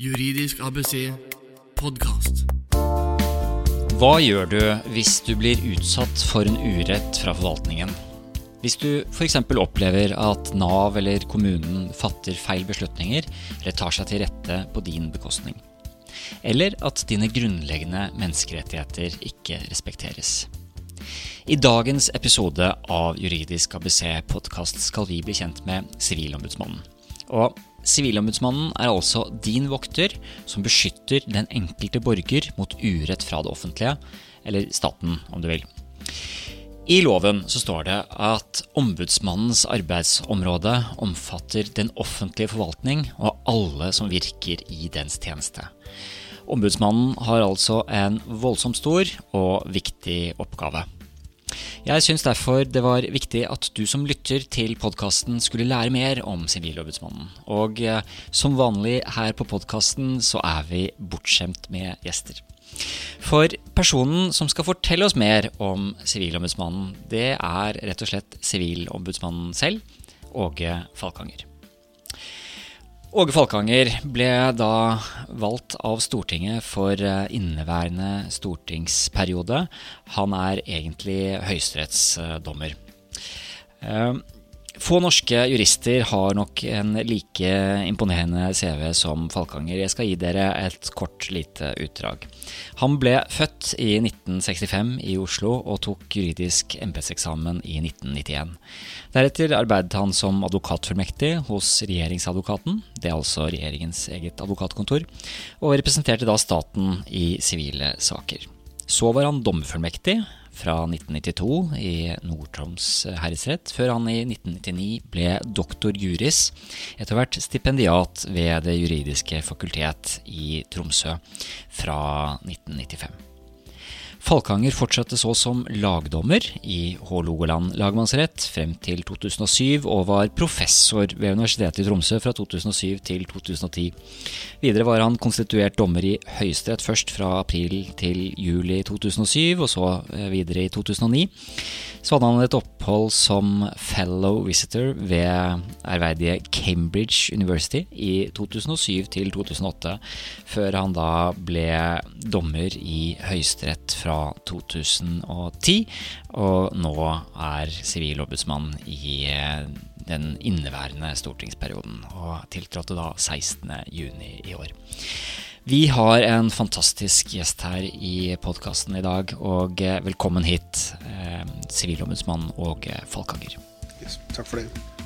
Juridisk ABC podkast. Hva gjør du hvis du blir utsatt for en urett fra forvaltningen? Hvis du f.eks. opplever at Nav eller kommunen fatter feil beslutninger eller tar seg til rette på din bekostning. Eller at dine grunnleggende menneskerettigheter ikke respekteres. I dagens episode av Juridisk ABC podkast skal vi bli kjent med Sivilombudsmannen. Og Sivilombudsmannen er altså din vokter som beskytter den enkelte borger mot urett fra det offentlige, eller staten om du vil. I loven så står det at ombudsmannens arbeidsområde omfatter den offentlige forvaltning og alle som virker i dens tjeneste. Ombudsmannen har altså en voldsomt stor og viktig oppgave. Jeg syns derfor det var viktig at du som lytter til podkasten skulle lære mer om Sivilombudsmannen. Og eh, som vanlig her på podkasten så er vi bortskjemt med gjester. For personen som skal fortelle oss mer om Sivilombudsmannen, det er rett og slett Sivilombudsmannen selv, Åge Falkanger. Åge Falkanger ble da valgt av Stortinget for eh, inneværende stortingsperiode. Han er egentlig høyesterettsdommer. Få norske jurister har nok en like imponerende CV som Falkanger. Jeg skal gi dere et kort, lite utdrag. Han ble født i 1965 i Oslo og tok juridisk embetseksamen i 1991. Deretter arbeidet han som advokatfullmektig hos regjeringsadvokaten, det er altså regjeringens eget advokatkontor, og representerte da staten i sivile saker. Så var han dommerfullmektig fra 1992 i Nord-Troms herredsrett, før han i 1999 ble doktor juris, etter hvert stipendiat ved Det juridiske fakultet i Tromsø fra 1995. Falkanger fortsatte så som lagdommer i Hålogaland lagmannsrett frem til 2007, og var professor ved Universitetet i Tromsø fra 2007 til 2010. Videre var han konstituert dommer i Høyesterett først fra april til juli 2007, og så eh, videre i 2009. Så hadde han et opphold som fellow visitor ved ærverdige Cambridge University i 2007 til 2008, før han da ble dommer i Høyesterett fra fra 2010, og nå er sivilombudsmann i eh, den inneværende stortingsperioden, og tiltrådte da 16.6 i år. Vi har en fantastisk gjest her i podkasten i dag, og eh, velkommen hit, eh, sivilombudsmann Åge Falkanger. Yes, takk for det.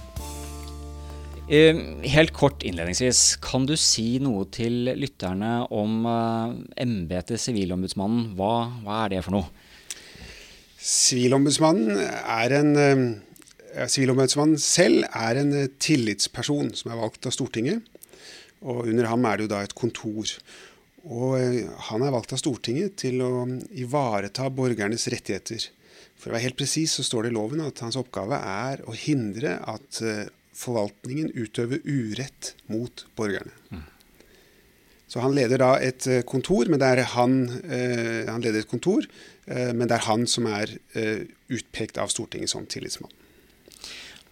Ehm, helt kort innledningsvis, kan du si noe til lytterne om uh, embetet Sivilombudsmannen? Hva, hva, er det for noe? Sivilombudsmannen er en uh, Sivilombudsmannen selv er en tillitsperson som er valgt av Stortinget. Og under ham er det jo da et kontor. Og han er valgt av Stortinget til å ivareta borgernes rettigheter. For å være helt presis så står det i loven at hans oppgave er å hindre at forvaltningen utøver urett mot borgerne. Mm. Så han leder da et eh, kontor, men det er han, eh, han leder et kontor, eh, men det er han som er eh, utpekt av Stortinget som tillitsmann.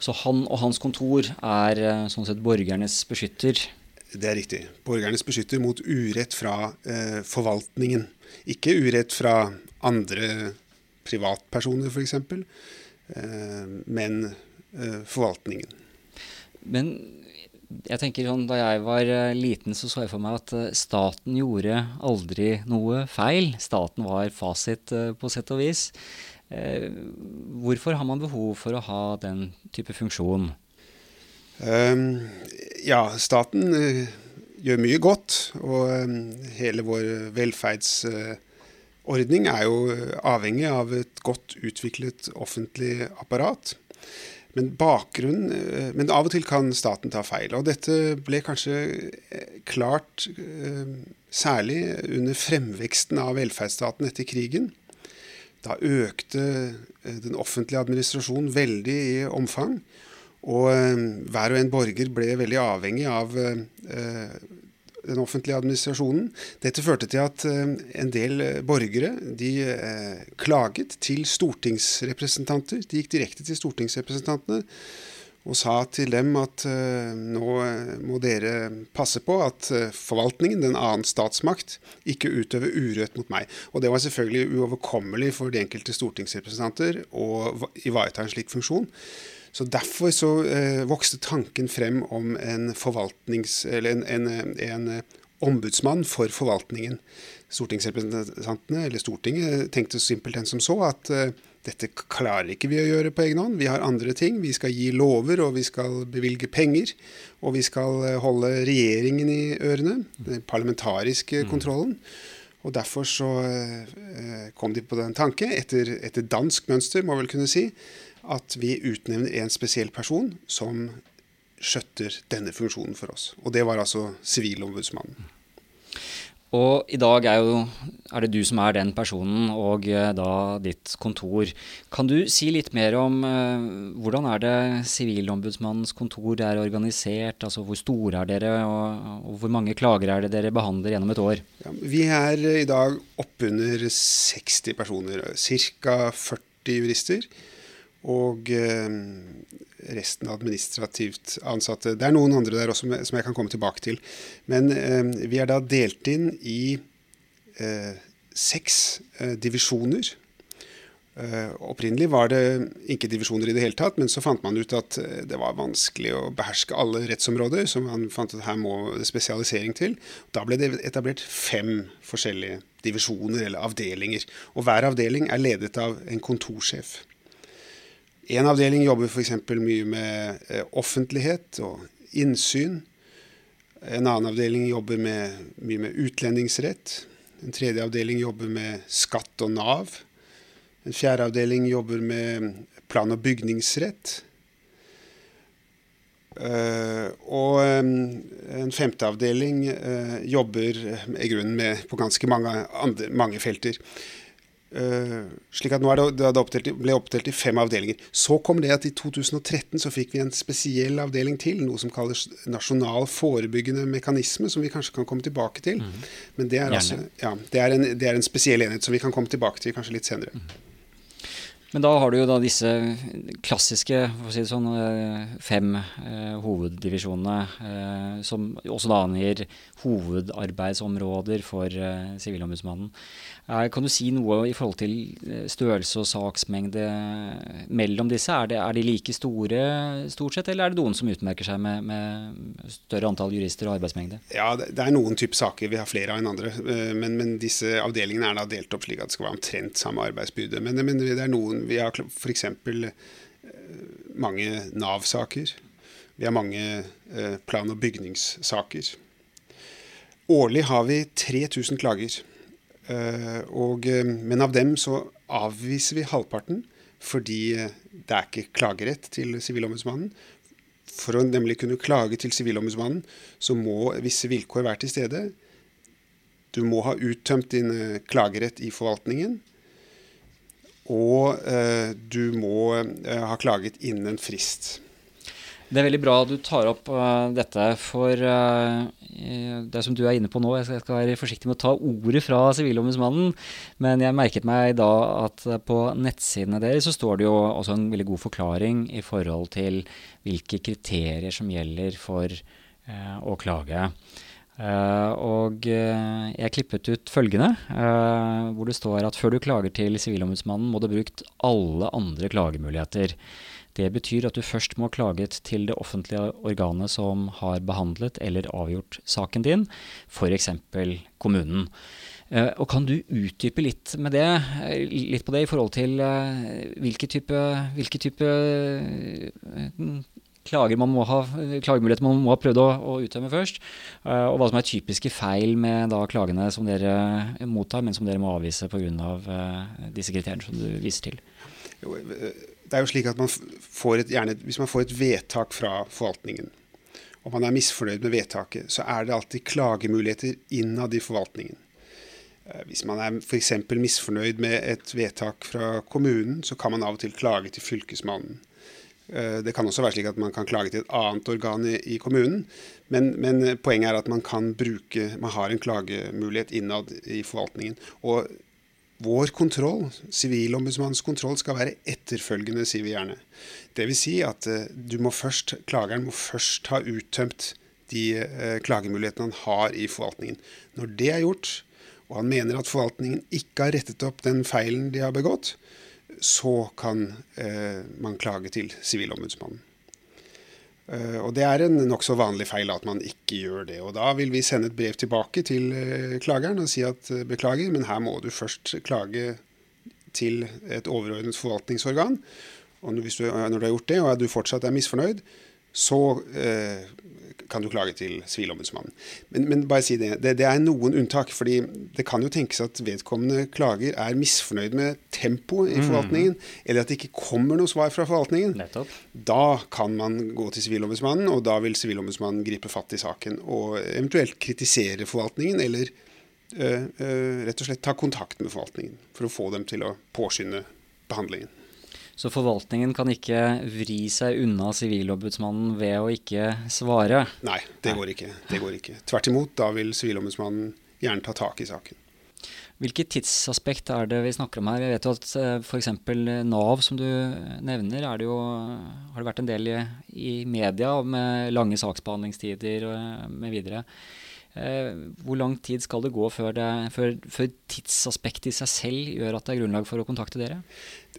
Så han og hans kontor er eh, sånn sett borgernes beskytter? Det er riktig. Borgernes beskytter mot urett fra eh, forvaltningen. Ikke urett fra andre privatpersoner, f.eks., eh, men forvaltningen. Men jeg tenker sånn, da jeg var eh, liten, så så jeg for meg at eh, staten gjorde aldri noe feil. Staten var fasit eh, på sett og vis. Hvorfor har man behov for å ha den type funksjon? Um, ja, staten gjør mye godt. Og um, hele vår velferdsordning er jo avhengig av et godt utviklet offentlig apparat. Men, bakgrunnen, men av og til kan staten ta feil. Og dette ble kanskje eh, klart eh, særlig under fremveksten av velferdsstaten etter krigen. Da økte den offentlige administrasjonen veldig i omfang. Og hver og en borger ble veldig avhengig av den offentlige administrasjonen. Dette førte til at eh, en del eh, borgere de eh, klaget til stortingsrepresentanter. De gikk direkte til stortingsrepresentantene og sa til dem at nå må dere passe på at forvaltningen, den annen statsmakt, ikke utøver urett mot meg. Og det var selvfølgelig uoverkommelig for de enkelte stortingsrepresentanter å ivareta en slik funksjon. Så Derfor så eh, vokste tanken frem om en forvaltnings... Eller en, en, en ombudsmann for forvaltningen. Stortingsrepresentantene, eller Stortinget, tenkte simpelthen som så at dette klarer ikke vi å gjøre på egen hånd. Vi har andre ting. Vi skal gi lover, og vi skal bevilge penger. Og vi skal eh, holde regjeringen i ørene. Den parlamentariske mm. Og derfor så eh, kom de på den tanke, etter, etter dansk mønster, må vel kunne si, at vi utnevner en spesiell person som skjøtter denne funksjonen for oss. Og det var altså Sivilombudsmannen. Og i dag er, jo, er det du som er den personen, og eh, da ditt kontor. Kan du si litt mer om eh, hvordan er det Sivilombudsmannens kontor er organisert? Altså hvor store er dere, og, og, hvor mange klager er det dere behandler gjennom et år? Ja, vi er i dag oppunder 60 personer, ca. 40 jurister. Og uh, resten administrativt ansatte. Det er noen andre der også som jeg kan komme tilbake til. Men eh, vi er da delt inn i eh, seks eh, divisjoner. Uh, opprinnelig var det ikke divisjoner i det hele tatt, men så fant man ut at det var vanskelig å beherske alle rettsområder, så man fant at her må spesialisering til. Da ble det etablert fem forskjellige divisjoner eller avdelinger. Og hver avdeling er ledet av en kontorsjef. En avdeling jobber f.eks. mye med eh, offentlighet og innsyn. En annen avdeling jobber med, mye med utlendingsrett. En tredje avdeling jobber med skatt og Nav. En fjerde avdeling jobber med plan- og bygningsrett. Uh, og um, en femte avdeling jobber i grunnen med, på ganske mange, andre, mange felter. Uh, slik at nå det, det oppdelt, ble oppdelt i fem avdelinger. Så kom det at i 2013 så fikk vi en spesiell avdeling til, noe som kalles nasjonal forebyggende mekanisme, som vi kanskje kan komme tilbake til. Mm. Men det er, altså, ja, det, er en, det er, en, spesiell enhet som vi kan komme tilbake til kanskje litt senere. Mm. Men da har du jo da disse klassiske si sånn, eh, fem eh, hoveddivisjonene, eh, som også da angir hovedarbeidsområder for eh, Sivilombudsmannen. Kan du si noe i forhold til eh, størrelse og saksmengde mellom disse? Er, det, er de like store stort sett, eller er det noen som utmerker seg med, med større antall jurister og arbeidsmengde? Ja, det, er noen typer saker vi har flere av enn andre. Eh, men, men, disse avdelingene er da delt opp slik at det skal være omtrent samme arbeidsbyrde. Men, men det er noen Vi har f.eks. Eh, mange Nav-saker. Vi har mange plan- og bygningssaker. Årlig har vi 3000 klager. Eh, og, eh, men av dem så avviser vi halvparten fordi eh, det er ikke klagerett til Sivilombudsmannen. For å nemlig kunne klage til Sivilombudsmannen, så må visse vilkår være til stede. Du må ha uttømt din klagerett i forvaltningen. Og eh, du må eh, ha klaget innen en frist. Det er veldig bra at du tar opp uh, dette, for uh, det som du er inne på nå Jeg skal, være forsiktig med å ta ordet fra Sivilombudsmannen, men jeg merket meg da at på nettsidene deres så står det jo også en veldig god forklaring i forhold til hvilke kriterier som gjelder for uh, å klage. Og jeg klippet ut følgende, hvor det står at før du klager til Sivilombudsmannen, må du ha brukt alle andre klagemuligheter. Det betyr at du først må ha klaget til det offentlige organet som har behandlet eller avgjort saken din, f.eks. kommunen. Og Kan du utdype litt, med det, litt på det i forhold til hvilke type, hvilke type klager man må ha, klagemuligheter man må ha prøvd å, å uttømme først, og hva som er typiske feil med da klagene som dere mottar, men som dere må avvise pga. Av disse kriteriene som du viser til? Jo, det er jo slik at man får et, gjerne, Hvis man får et vedtak fra forvaltningen, og man er misfornøyd med vedtaket, så er det alltid klagemuligheter innad i forvaltningen. Eh, hvis man er f.eks. misfornøyd med et vedtak fra kommunen, så kan man av og til klage til Fylkesmannen. Eh, det kan også være slik at man kan klage til et annet organ i, kommunen, men, men poenget er at man kan bruke Man har en klagemulighet innad i forvaltningen. Og vår kontroll, Sivilombudsmannens kontroll, skal være etterfølgende, sier vi gjerne. Dvs. Si at du må først, klageren må først ha uttømt de uh, klagemulighetene han har i forvaltningen. Når det er gjort, og han mener at forvaltningen ikke har rettet opp den feilen de har begått, så kan eh, man klage til Sivilombudsmannen. Eh, og Det er en nokså vanlig feil at man ikke gjør det. og Da vil vi sende et brev tilbake til eh, klageren og si at uh, beklager, men her må du først klage til et overordnet forvaltningsorgan. Og Hvis du, når du har gjort det, og du fortsatt er misfornøyd, så kan du klage til Sivilombudsmannen. Men, men, bare si det, det, det, er noen unntak. fordi det kan jo tenkes at vedkommende klager er misfornøyd med tempoet i mm. forvaltningen, mm. eller at det ikke kommer noe svar fra forvaltningen. Nettopp. Da kan man gå til Sivilombudsmannen, og da vil Sivilombudsmannen gripe fatt i saken og eventuelt kritisere forvaltningen, eller øh, øh, rett og slett ta kontakt med forvaltningen for å få dem til å påskynde behandlingen. Så forvaltningen kan ikke vri seg unna Sivilombudsmannen ved å ikke svare? Nei, det går ikke. Det går ikke. Tvert imot, da vil Sivilombudsmannen gjerne ta tak i saken. Hvilket tidsaspekt er det vi snakker om her? Jeg vet jo at eh, f.eks. Nav, som du nevner, det jo, har det vært en del i, i media med lange saksbehandlingstider og med videre. Eh, hvor lang tid skal det gå før, det, før, før tidsaspektet i seg selv gjør at det er grunnlag for å kontakte dere?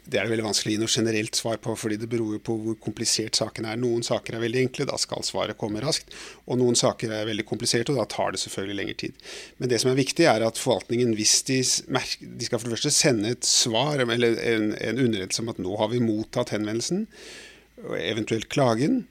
Det er det veldig vanskelig å gi noe generelt svar på, fordi det beror på hvor komplisert saken er. Noen saker er veldig enkle, da skal svaret komme raskt. Og noen saker er veldig kompliserte, og da tar det selvfølgelig lengre tid. Men det som er viktig, er at forvaltningen, hvis de, de skal for det første sende et svar, eller en, en underrettelse om at nå har vi mottatt henvendelsen, og eventuelt klagen.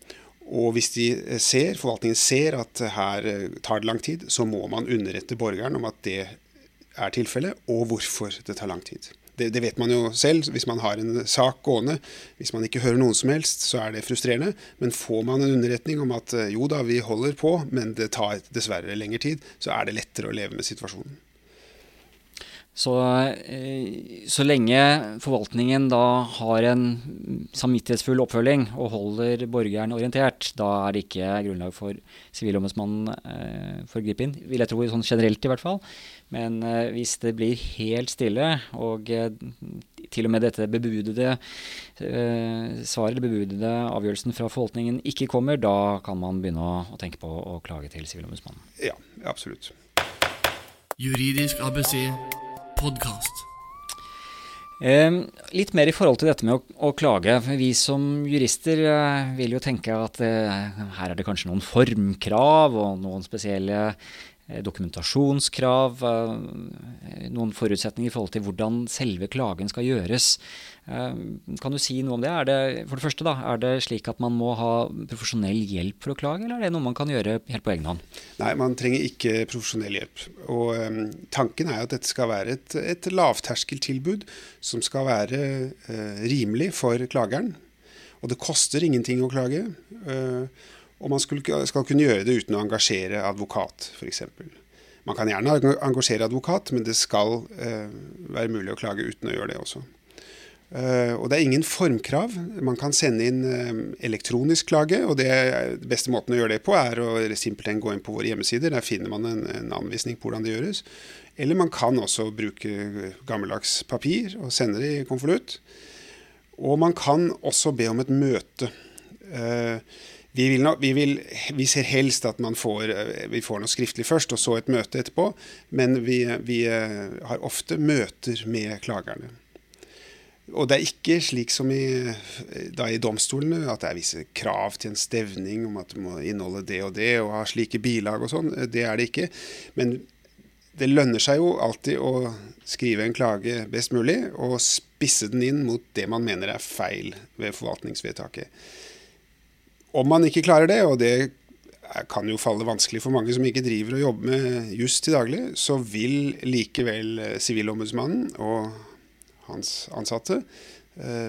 Og hvis de ser, forvaltningen ser at her eh, tar det lang tid, så må man underrette borgeren om at det er tilfellet, og hvorfor det tar lang tid. Det, det, vet man jo selv. Hvis man har en sak gående, hvis man ikke hører noen som helst, så er det frustrerende. Men får man en underretning om at eh, jo da, vi holder på, men det tar dessverre lengre tid, så er det lettere å leve med situasjonen. Så, eh, så lenge forvaltningen da har en samvittighetsfull oppfølging og holder borgeren orientert, da er det ikke grunnlag for Sivilombudsmannen eh, for å gripe inn. Vil jeg tro sånn generelt i hvert fall. Men eh, hvis det blir helt stille, og eh, til og med dette bebudede eh, svaret, eller bebudede avgjørelsen fra forvaltningen ikke kommer, da kan man begynne å, å tenke på å klage til Sivilombudsmannen. Ja, absolutt. Juridisk ABC podkast. Eh, litt mer i forhold til dette med å, å klage. Vi som jurister eh, vil jo tenke at eh, her er det kanskje noen formkrav og noen spesielle dokumentasjonskrav, eh, noen forutsetninger i forhold til hvordan selve klagen skal gjøres. Eh, kan du si noe om det? Det for det første da, er det slik at man må ha profesjonell hjelp for å klage, eller er det noe man kan gjøre helt på egen hånd? Nei, man trenger ikke profesjonell hjelp. Og um, Tanken er at dette skal være et, et lavterskeltilbud som skal være uh, rimelig for klageren. Og det koster ingenting å klage. Uh, og man skal, skal kunne gjøre det uten å engasjere advokat, f.eks. Man kan gjerne engasjere advokat, men det skal eh, være mulig å klage uten å gjøre det også. Uh, og det er ingen formkrav. Man kan sende inn uh, elektronisk klage. og det beste måten å gjøre det på, er å simpelthen gå inn på våre hjemmesider. Der finner man en, en anvisning på hvordan det gjøres. Eller man kan også bruke gammeldags papir og sende det i konvolutt. Og man kan også be om et møte. Uh, vi, vil vi, vil, vi, ser helst at får, vi får noe skriftlig først, og så et møte etterpå. Men vi, vi har ofte møter med klagerne. Og det er ikke slik som i, i, domstolene, at det er visse krav til en stevning om at du må inneholde det og det, og ha slike bilag og sånn. Det er det ikke. Men det lønner seg jo alltid å skrive en klage best mulig, og spisse den inn mot det man mener er feil ved forvaltningsvedtaket. Om man ikke klarer det, og det kan jo falle vanskelig for mange som ikke driver og jobber med juss til daglig, så vil likevel Sivilombudsmannen og hans ansatte, eh,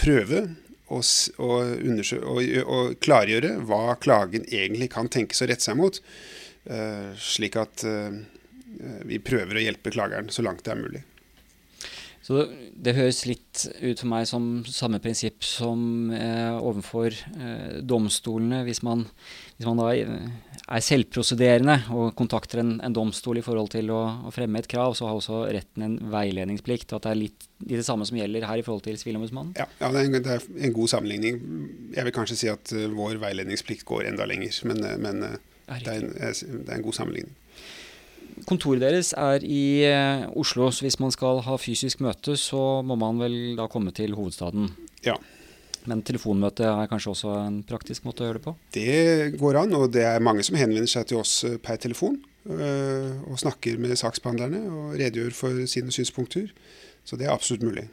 prøve å, å, å, klargjøre hva klagen egentlig kan tenkes å rette seg mot, eh, slik at eh, vi prøver å hjelpe klageren så langt det er mulig. Så det høres litt ut for meg som samme prinsipp som eh, overfor eh, domstolene. Hvis man, hvis man, da er selvprosederende og kontakter en, en domstol i forhold til å, å, fremme et krav, så har også retten en veiledningsplikt. At det er litt, litt det samme som gjelder her i forhold til Sivilombudsmannen? Ja, ja det, er en, det, er en, god sammenligning. Jeg vil kanskje si at uh, vår veiledningsplikt går enda lenger. Men, uh, men det, er en, det er en god sammenligning. Kontoret deres er i eh, Oslo, så hvis man skal ha fysisk møte, så må man vel da komme til hovedstaden. Ja. Men telefonmøte er kanskje også en praktisk måte å gjøre det på? Det går an, og det er mange som henvender seg til oss eh, per telefon. Eh, og snakker med saksbehandlerne og redegjør for sine synspunkter. Så det er absolutt mulig.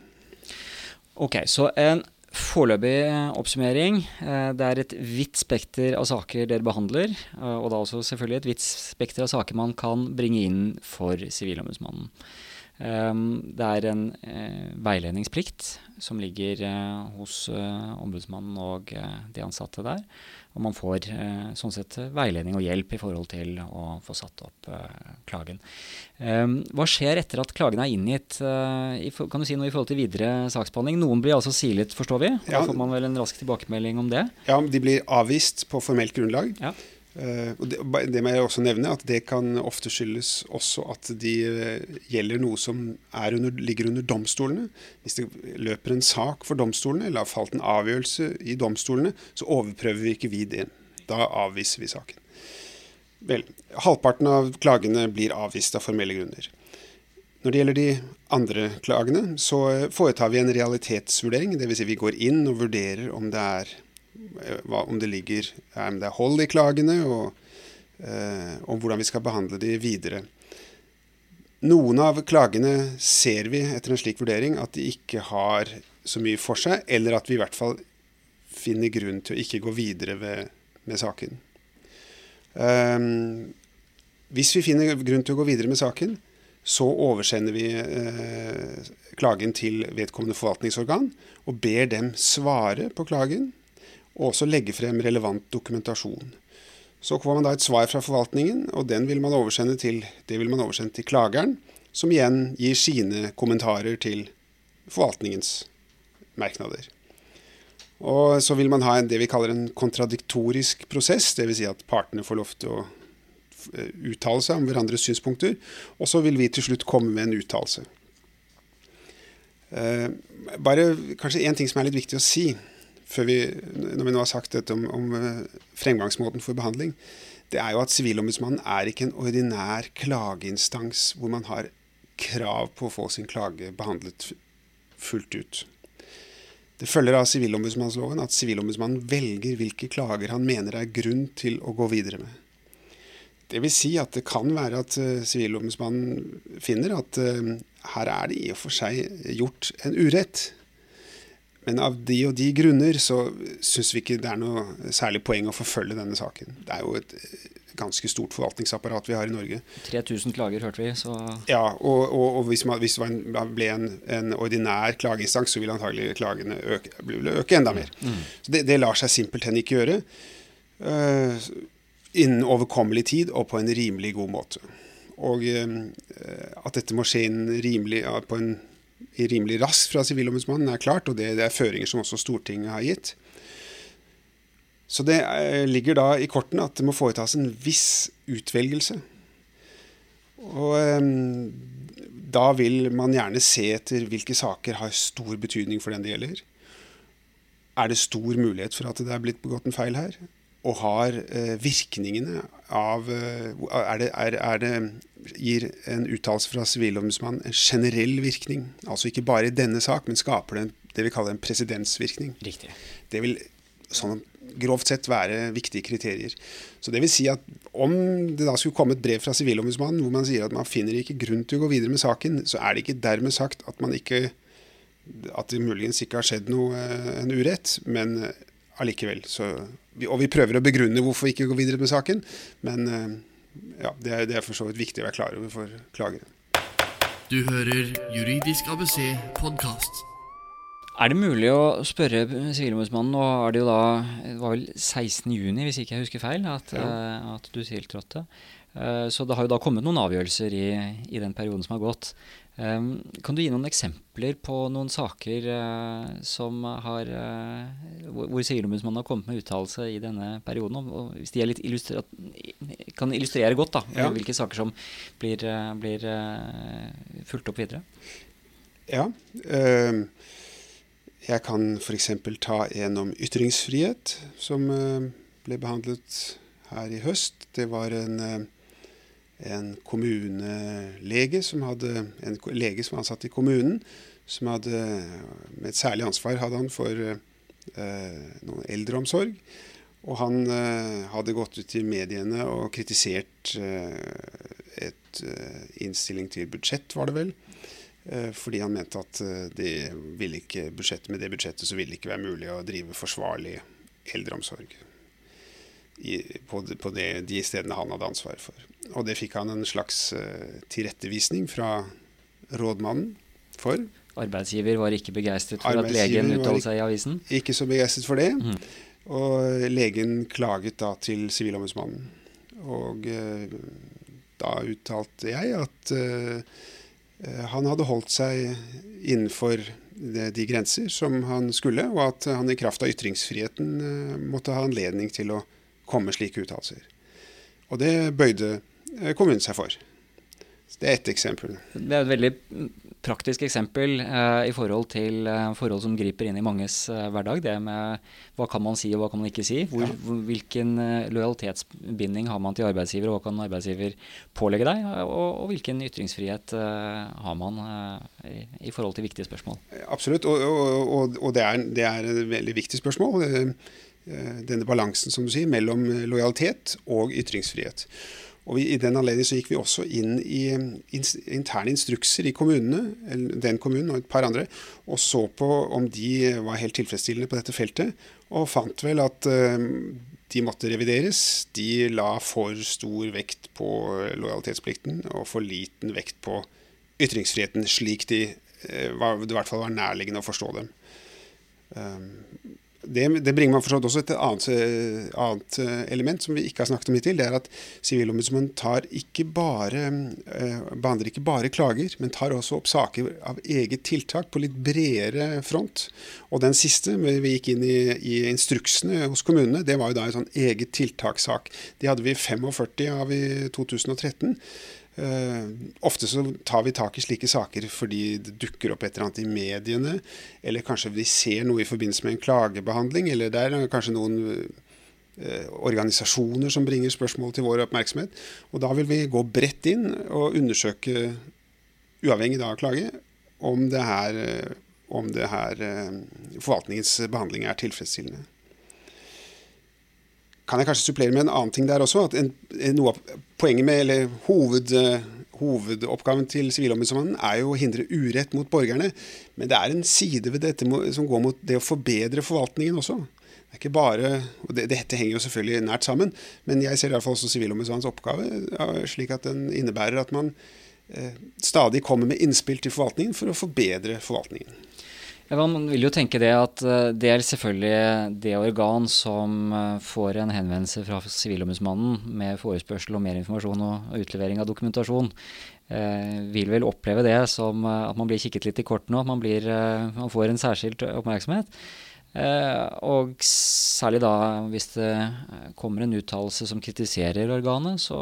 Ok, så en Foreløpig oppsummering. Eh, det er et vidt spekter av saker dere behandler. Eh, og da også selvfølgelig et vidt spekter av saker man kan bringe inn for Sivilombudsmannen. Ehm, det er en eh, veiledningsplikt som ligger hos ombudsmannen og de ansatte der. Og man får sånn sett veiledning og hjelp i forhold til å få satt opp klagen. Ehm, hva skjer etter at klagen er inngitt? Kan du si noe i forhold til videre saksbehandling? Noen blir altså silet, forstår vi. Da får man vel en rask tilbakemelding om det? Ja, de blir avvist på formelt grunnlag. Ja. Uh, det, det, må jeg også nevne, at det kan ofte skyldes også at de uh, gjelder noe som under, ligger under domstolene. Hvis det løper en sak for domstolene, eller har falt en avgjørelse i domstolene, så overprøver vi ikke vi det. Da avviser vi saken. Vel, halvparten av klagene blir avvist av formelle grunner. Når det gjelder de andre klagene, så foretar vi en realitetsvurdering. Dvs. Si vi går inn og vurderer om det er om det ligger om det er hold i klagene, og eh, om hvordan vi skal behandle de videre. Noen av klagene ser vi etter en slik vurdering at de ikke har så mye for seg, eller at vi i hvert fall finner grunn til å ikke gå videre ved, med saken. Um, hvis vi finner grunn til å gå videre med saken, så oversender vi eh, klagen til vedkommende forvaltningsorgan og ber dem svare på klagen og også legge frem relevant dokumentasjon. Så får man da et svar fra forvaltningen, og den vil man oversende til, det vil man oversende til klageren, som igjen gir sine kommentarer til forvaltningens merknader. Og så vil man ha en, det vi kaller en kontradiktorisk prosess, dvs. Si at partene får lov til å eh, uttale seg om hverandres synspunkter, og så vil vi til slutt komme med en uttalelse. Eh, bare kanskje én ting som er litt viktig å si vi, når vi nå har sagt dette om, om eh, fremgangsmåten for behandling, det er jo at Sivilombudsmannen er ikke en ordinær klageinstans hvor man har krav på å få sin klage behandlet fullt ut. Det følger av sivilombudsmannsloven at Sivilombudsmannen velger hvilke klager han mener er grunn til å gå videre med. Det vil si at det kan være at eh, Sivilombudsmannen finner at uh, her er det i og for seg gjort en urett. Men av de og de grunner så syns vi ikke det er noe særlig poeng å forfølge denne saken. Det er jo et ganske stort forvaltningsapparat vi har i Norge. 3000 klager, hørte vi. Så ja, og, og, og hvis, man, hvis, det ble en, en, ordinær klageinstans, så ville antagelig klagene øke, øke enda mer. Mm. Så det, det, lar seg simpelthen ikke gjøre. Uh, innen overkommelig tid og på en rimelig god måte. Og uh, at dette må skje rimelig, uh, på en rimelig raskt fra Sivilombudsmannen, er klart, og det, det, er føringer som også Stortinget har gitt. Så det eh, ligger da i kortene at det må foretas en viss utvelgelse. Og um, da vil man gjerne se etter hvilke saker har stor betydning for den det gjelder. Er det stor mulighet for at det er blitt begått en feil her? Og har uh, virkningene av er, det, er, er det gir en uttalelse fra Sivilombudsmannen en generell virkning. Altså ikke bare i denne sak, men skaper det det vi kaller en presedensvirkning. Riktig. Det vil sånn grovt sett være viktige kriterier. Så det vil si at om det da skulle komme et brev fra Sivilombudsmannen hvor man sier at man finner ikke grunn til å gå videre med saken, så er det ikke dermed sagt at man ikke at det muligens ikke har skjedd noe eh, en urett, men eh, allikevel. Så, og vi prøver å begrunne hvorfor vi ikke går videre med saken, men eh, ja, det er, det er for så vidt viktig å være klar over for klagere. Du hører Juridisk ABC podkast. Er det mulig å spørre Sivilombudsmannen Nå er det jo da Det var vel 16.6, hvis ikke jeg husker feil, at, ja. uh, at du tiltrådte. Uh, så det har jo da kommet noen avgjørelser i, i den perioden som har gått. Um, kan du gi noen eksempler på noen saker uh, som har hvor, hvor Sivilombudsmannen har kommet med uttalelse i denne perioden? Og, hvis de illustre, kan illustrere godt da, ja. hvilke saker som blir, blir fulgt opp videre? Ja. Uh, jeg kan f.eks. ta en om ytringsfrihet, som eh, ble behandlet her i høst. Det var en, eh, en kommunelege som hadde, en lege som var ansatt i kommunen, som hadde med et særlig ansvar hadde han for eh, noen eldreomsorg. Og han eh, hadde gått ut i mediene og kritisert eh, et eh, innstilling til budsjett, var det vel Eh, fordi han mente at eh, det ikke med det budsjettet så ville det ikke være mulig å drive forsvarlig eldreomsorg i, på, på de, de stedene han hadde ansvaret for. Og det fikk han en slags uh, tilrettevisning fra rådmannen for. Arbeidsgiver var ikke begeistret for at legen uttalte seg i avisen? Ikke så begeistret for det. Mm. Og legen klaget da til Sivilombudsmannen. Og uh, da uttalte jeg at uh, Eh, han hadde holdt seg innenfor de grenser som han skulle, og at han i kraft av ytringsfriheten eh, måtte ha anledning til å komme slike uttalelser. Og det bøyde eh, kommunen seg for. Det er ett eksempel. Det er et veldig praktisk eksempel eh, i forhold til eh, forhold som griper inn i manges eh, hverdag. Det med hva kan man si og hva kan man ikke si. Hvor, ja. Hvilken eh, lojalitetsbinding har man til arbeidsgiver, og hva kan arbeidsgiver pålegge deg? Og, og hvilken ytringsfrihet eh, har man i, i, forhold til viktige spørsmål? Absolutt, og, og, og det, er, det, er, et veldig viktig spørsmål. Denne balansen som du sier, mellom lojalitet og ytringsfrihet. Og vi, I den anledning så gikk vi også inn i interne instrukser i kommunene, den kommunen og et par andre, og så på om de var helt tilfredsstillende på dette feltet, og fant vel at de måtte revideres. De la for stor vekt på lojalitetsplikten og for liten vekt på ytringsfriheten, slik de, det i hvert fall var nærliggende å forstå dem. Det, det, bringer meg forstått også et annet, eh, annet, eh, element som vi ikke har snakket om hittil. Det er at Sivilombudsmannen ikke bare, behandler ikke bare klager, men tar også opp saker av eget tiltak på litt bredere front. Og den siste, vi gikk inn i, i instruksene hos kommunene, det var jo da en sånn eget tiltakssak. Det hadde vi 45 av i 2013. Uh, ofte så tar vi tak i slike saker fordi det dukker opp et eller annet i mediene, eller kanskje vi ser noe i forbindelse med en klagebehandling, eller det er kanskje noen uh, organisasjoner som bringer spørsmål til vår oppmerksomhet. Og da vil vi gå bredt inn og undersøke, uavhengig av klage, om det her, om det her forvaltningens behandling er tilfredsstillende kan jeg kanskje supplere med en annen ting der også. at en, Noe av poenget med, eller hoved, hovedoppgaven til Sivilombudsmannen er jo å hindre urett mot borgerne. Men det er en side ved dette som går mot det å forbedre forvaltningen også. Det er ikke bare, og det, Dette henger jo selvfølgelig nært sammen, men jeg ser i hvert fall også Sivilombudsmannens oppgave slik at den innebærer at man eh, stadig kommer med innspill til forvaltningen for å forbedre forvaltningen. Ja, man vil jo tenke det at eh, det er selvfølgelig det organ som eh, får en henvendelse fra Sivilombudsmannen med forespørsel om mer informasjon og utlevering av dokumentasjon, eh, vil vel oppleve det som at man blir kikket litt i kortene, at man, blir, man får en særskilt oppmerksomhet. Og særlig da hvis det kommer en uttalelse som kritiserer organet, så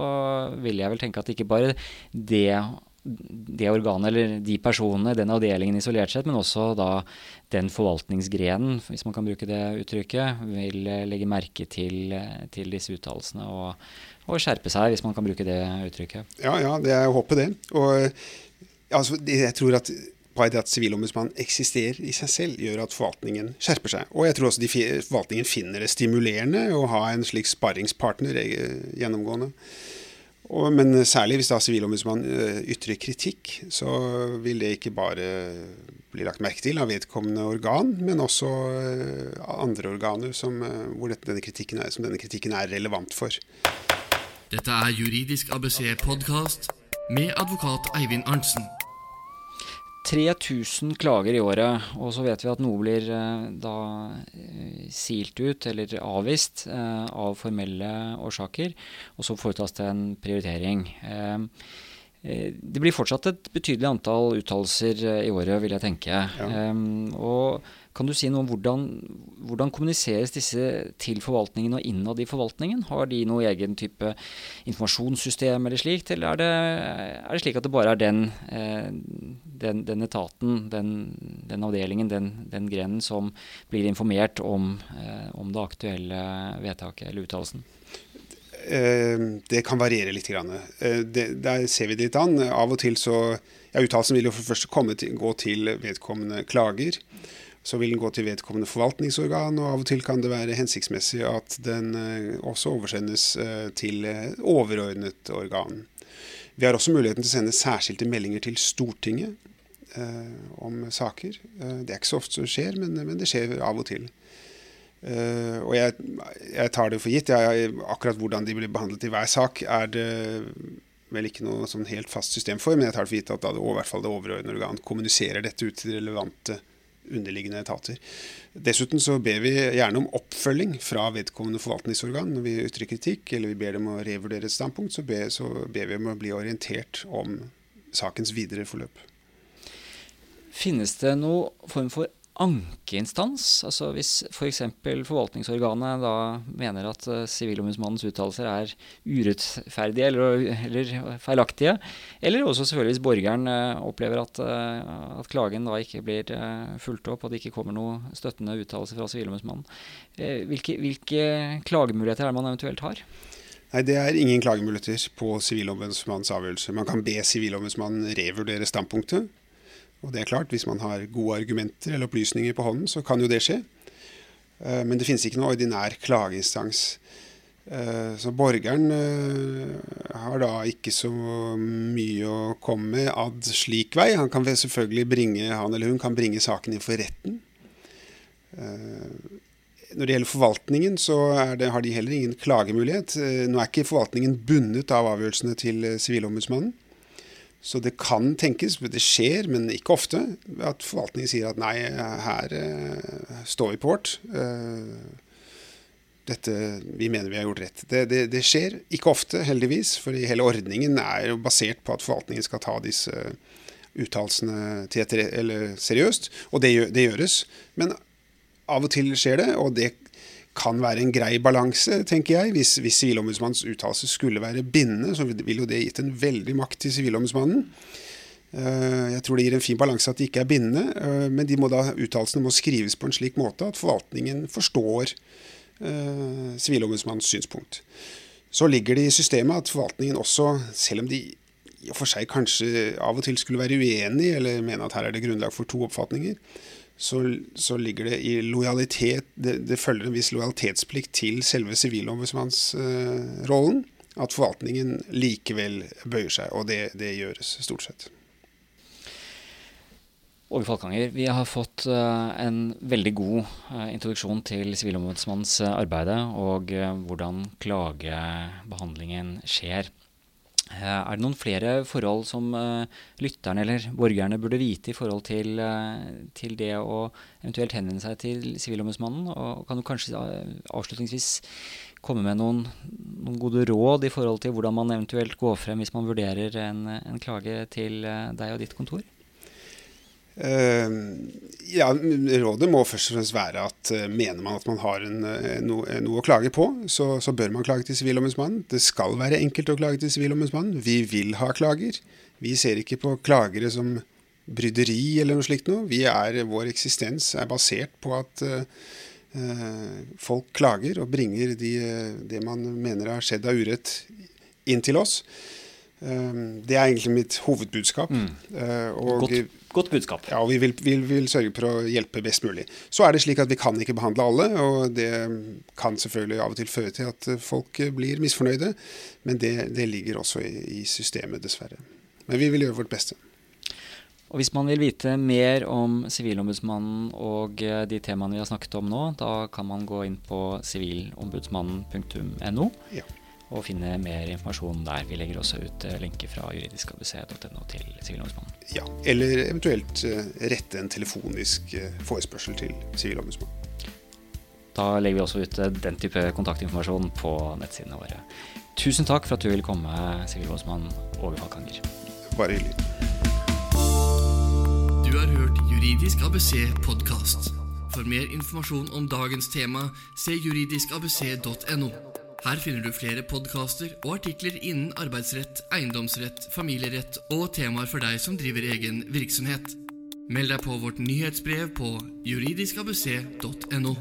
vil jeg vel tenke at ikke bare det det organet eller de personene, den avdelingen isolert sett, men også da den forvaltningsgrenen, hvis man kan bruke det uttrykket, vil eh, legge merke til, eh, til disse uttalelsene og, og, skjerpe seg, hvis man kan bruke det uttrykket. Ja, ja, det er håpet det. Og altså, jeg tror at bare det at Sivilombudsmannen eksisterer i seg selv, gjør at forvaltningen skjerper seg. Og jeg tror også forvaltningen finner det stimulerende å ha en slik sparringspartner eh, gjennomgående. Og, men særlig hvis da Sivilombudsmannen eh, ytrer kritikk, så vil det ikke bare bli lagt merke til av vedkommende organ, men også eh, andre organer som, hvor dette, denne er, som denne kritikken er relevant for. Dette er Juridisk ABC podkast med advokat Eivind Arntzen. 3000 klager i året, og så vet vi at noe blir eh, da eh, silt ut eller avvist eh, av formelle årsaker, og så foretas det en prioritering. Det blir fortsatt et betydelig antall uttalelser i året, vil jeg tenke. Ja. Og kan du si noe om hvordan, hvordan, kommuniseres disse til forvaltningen og innad i forvaltningen? Har de noe egen type informasjonssystem eller slikt, eller er det, er det slik at det bare er den, eh, den, den etaten, den, den, avdelingen, den, grenen som blir informert om, eh, om det aktuelle vedtaket eller uttalelsen? Eh, det kan variere litt. Det, der ser vi det litt an. Av og til så ja, Uttalelsen vil jo for det første til, gå til vedkommende klager. Så vil den gå til vedkommende forvaltningsorgan, og av og til kan det være hensiktsmessig at den eh, også oversendes eh, til eh, overordnet organ. Vi har også muligheten til å sende særskilte meldinger til Stortinget om saker. det er ikke så ofte som skjer, men, men det skjer av og til. Uh, og jeg, jeg, tar det for gitt. Jeg, akkurat hvordan de blir behandlet i hver sak, er det vel ikke noe sånn helt fast system for, men jeg tar det for gitt at da det, i hvert fall det overordnede organ kommuniserer dette ut til relevante underliggende etater. Dessuten så ber vi gjerne om oppfølging fra vedkommende forvaltningsorgan når vi ytrer kritikk, eller vi ber dem å revurdere et standpunkt, så ber, så ber vi om å bli orientert om sakens videre forløp. Finnes det noen form for ankeinstans. Altså hvis f.eks. For forvaltningsorganet da mener at uh, Sivilombudsmannens uttalelser er urettferdige eller, eller, feilaktige, eller også selvfølgelig hvis borgeren uh, opplever at, uh, at, klagen da ikke blir fulgt opp, og det ikke kommer noe støttende uttalelse fra Sivilombudsmannen. Hvilke, hvilke klagemuligheter er det man eventuelt har? Nei, Det er ingen klagemuligheter på Sivilombudsmannens avgjørelse. Man kan be Sivilombudsmannen revurdere standpunktet. Og det er klart, hvis man har gode argumenter eller opplysninger på hånden, så kan jo det skje. Eh, men det finnes ikke noen ordinær klageinstans. Eh, så borgeren eh, har da ikke så mye å komme med ad slik vei. Han kan selvfølgelig bringe, han eller hun kan bringe saken inn for retten. Når det gjelder forvaltningen, så det, har de heller ingen klagemulighet. Nå er ikke forvaltningen bundet av avgjørelsene til Sivilombudsmannen. Så det kan tenkes, det skjer, men ikke ofte, at forvaltningen sier at nei, her uh, står vi på vårt. Uh, dette, vi mener vi har gjort rett. Det, det, det, skjer ikke ofte, heldigvis, for hele ordningen er jo basert på at forvaltningen skal ta disse uttalelsene seriøst, og det, det gjøres. Men av og til skjer det, og det kan være en grei balanse, tenker jeg. Hvis, hvis Sivilombudsmannens uttalelse skulle være bindende, så vil jo det gitt en veldig makt til Sivilombudsmannen. Eh, jeg tror det gir en fin balanse at de ikke er bindende, eh, men de må uttalelsene må skrives på en slik måte at forvaltningen forstår eh, Sivilombudsmannens synspunkt. Så ligger det i systemet at forvaltningen også, selv om de i og for seg kanskje av og til skulle være uenig, eller mene at her er det grunnlag for to oppfatninger, så, så, ligger det i lojalitet det, det, følger en viss lojalitetsplikt til selve sivilombudsmannsrollen. Eh, at forvaltningen likevel bøyer seg, og det, det gjøres stort sett. Åge Falkanger, vi har fått uh, en veldig god uh, introduksjon til Sivilombudsmannens arbeide og hvordan klagebehandlingen skjer. Eh, er det noen flere forhold som uh, lytterne eller borgerne burde vite i forhold til, uh, til, det å eventuelt henvende seg til Sivilombudsmannen? Og kan du kanskje avslutningsvis komme med noen, noen, gode råd i forhold til hvordan man eventuelt går frem hvis man vurderer en, en klage til deg og ditt kontor? Uh, ja, Rådet må først og fremst være at uh, mener man at man har en, uh, no, noe å klage på, så, så, bør man klage til Sivilombudsmannen. Det skal være enkelt å klage til Sivilombudsmannen. Vi vil ha klager. Vi ser ikke på klagere som bryderi eller noe slikt noe. Vi er, vår eksistens er basert på at folk klager og bringer de, det man mener har skjedd av urett, inn til oss. det er egentlig mitt hovedbudskap. Mm. og Godt Godt budskap. Ja, og vi vil, vi vil, sørge for å hjelpe best mulig. Så er det slik at vi kan ikke behandle alle, og det kan selvfølgelig av og til føre til at folk blir misfornøyde. Men det, det ligger også i, i, systemet, dessverre. Men vi vil gjøre vårt beste. Og Hvis man vil vite mer om Sivilombudsmannen og de temaene vi har snakket om nå, da kan man gå inn på sivilombudsmannen.no. Ja. Og finne mer informasjon der. Vi legger også ut lenke fra juridiskabc.no til Sivilombudsmannen. Ja, eller eventuelt eh, rette en telefonisk eh, forespørsel til Sivilombudsmannen. Da legger vi også ut den type kontaktinformasjon på nettsidene våre. Tusen takk for at du ville komme, sivilombudsmann Åge Falkanger. Bare hyggelig. Du har hørt Juridisk ABC podkast. For mer informasjon om dagens tema, se juridiskabc.no. Her finner du flere podkaster og artikler innen arbeidsrett, eiendomsrett, familierett og temaer for deg som driver egen virksomhet. Meld deg på vårt nyhetsbrev på juridiskabc.no.